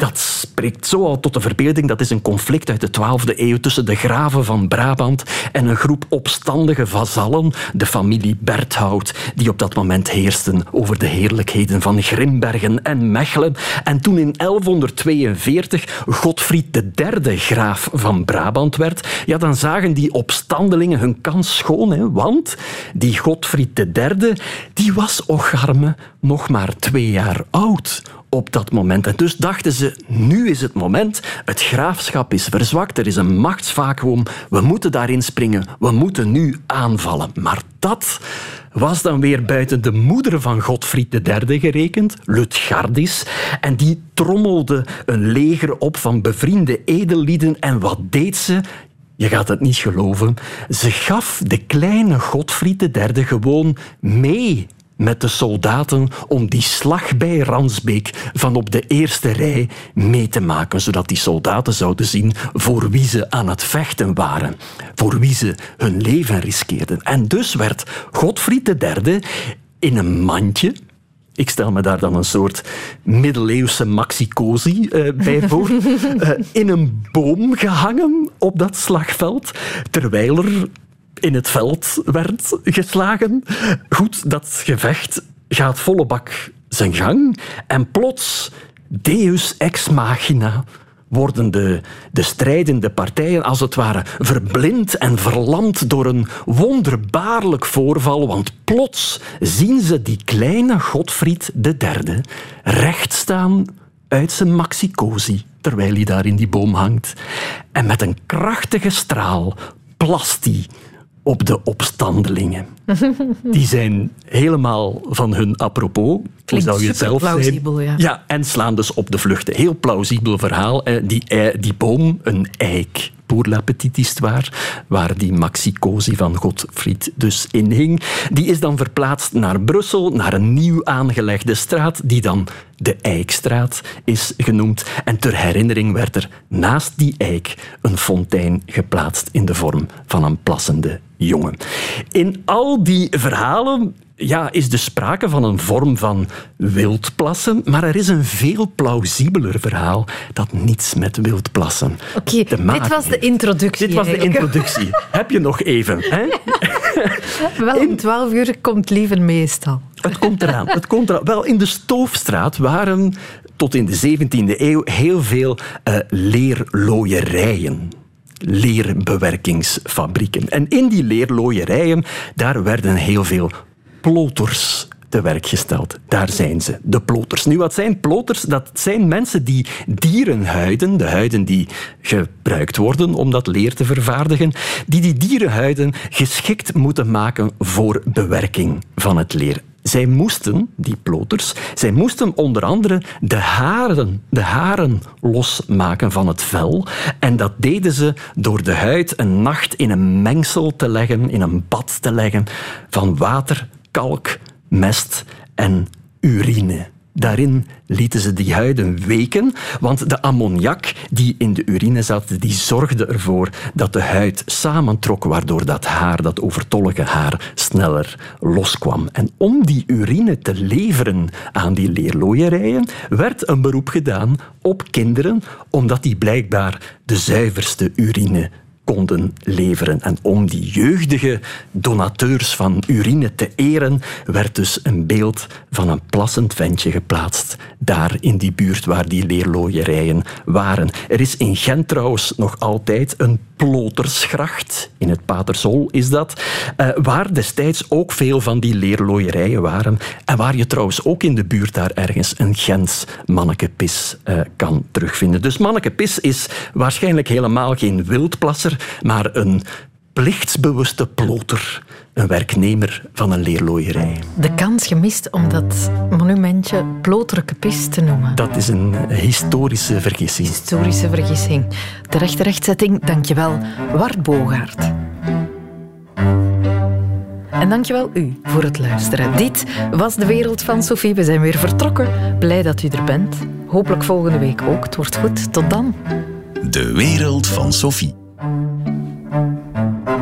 Dat spreekt zo al tot de verbeelding. Dat is een conflict uit de 12e eeuw tussen de graven van Brabant en een groep opstandige vazallen, de familie Berthout, die op dat moment heersten over de heerlijkheid van Grimbergen en Mechelen. En toen in 1142 Godfried III graaf van Brabant werd, ja, dan zagen die opstandelingen hun kans schoon. Hè, want die Godfried III die was Ocharme nog maar twee jaar oud op dat moment. En dus dachten ze, nu is het moment, het graafschap is verzwakt, er is een machtsvacuum, we moeten daarin springen, we moeten nu aanvallen. Maar dat was dan weer buiten de moeder van Godfried III gerekend, Lutgardis, en die trommelde een leger op van bevriende edellieden. En wat deed ze? Je gaat het niet geloven. Ze gaf de kleine Godfried III gewoon mee met de soldaten om die slag bij Ransbeek van op de eerste rij mee te maken, zodat die soldaten zouden zien voor wie ze aan het vechten waren, voor wie ze hun leven riskeerden. En dus werd Godfried III in een mandje ik stel me daar dan een soort middeleeuwse maxi-cosi uh, bij voor. Uh, in een boom gehangen op dat slagveld, terwijl er het veld werd geslagen. Goed, dat gevecht gaat volle bak zijn gang. En plots, deus ex machina, worden de, de strijdende partijen als het ware verblind en verlamd door een wonderbaarlijk voorval, want plots zien ze die kleine Godfried III recht staan uit zijn maxicosi, terwijl hij daar in die boom hangt. En met een krachtige straal plast hij op de opstandelingen. Die zijn helemaal van hun apropos. Klinkt zou je het zelf plausibel, ja. Ja, en slaan dus op de vluchten. Heel plausibel verhaal. Die, die boom, een eik, pour la petite histoire, waar die maxicosi van Godfried dus in hing. Die is dan verplaatst naar Brussel, naar een nieuw aangelegde straat, die dan de Eikstraat is genoemd. En ter herinnering werd er naast die eik een fontein geplaatst in de vorm van een plassende jongen. In al die verhalen ja, is er sprake van een vorm van wildplassen, maar er is een veel plausibeler verhaal dat niets met wildplassen Oké, dit was de introductie. Dit was de introductie. Heb je nog even? Hè? Wel, om twaalf uur komt liever meestal. Het komt eraan. Het komt eraan. Wel, in de Stoofstraat waren tot in de 17e eeuw heel veel uh, leerlooierijen leerbewerkingsfabrieken. En in die leerlooierijen, daar werden heel veel ploters te werk gesteld. Daar zijn ze, de ploters. Nu, wat zijn ploters? Dat zijn mensen die dierenhuiden, de huiden die gebruikt worden om dat leer te vervaardigen, die die dierenhuiden geschikt moeten maken voor bewerking van het leer. Zij moesten, die ploters, zij moesten onder andere de haren, de haren losmaken van het vel. En dat deden ze door de huid een nacht in een mengsel te leggen, in een bad te leggen van water, kalk, mest en urine. Daarin lieten ze die huiden weken, want de ammoniak die in de urine zat, die zorgde ervoor dat de huid samentrok, waardoor dat haar, dat overtollige haar, sneller loskwam. En om die urine te leveren aan die leerlooierijen, werd een beroep gedaan op kinderen, omdat die blijkbaar de zuiverste urine konden leveren. En om die jeugdige donateurs van urine te eren, werd dus een beeld van een plassend ventje geplaatst, daar in die buurt waar die leerlooierijen waren. Er is in Gent trouwens nog altijd een plotersgracht, in het Patersol is dat, eh, waar destijds ook veel van die leerlooierijen waren en waar je trouwens ook in de buurt daar ergens een Gens mannekepis eh, kan terugvinden. Dus mannekepis is waarschijnlijk helemaal geen wildplasser, maar een plichtsbewuste ploter, een werknemer van een leerlooierij. De kans gemist om dat monumentje ploterke pis te noemen. Dat is een historische vergissing. Historische vergissing. Terechte rechtzetting, dankjewel, Wart Bogaert. En dankjewel u voor het luisteren. Dit was de wereld van Sophie. We zijn weer vertrokken. Blij dat u er bent. Hopelijk volgende week ook. Het wordt goed. Tot dan. De wereld van Sophie. Thank you.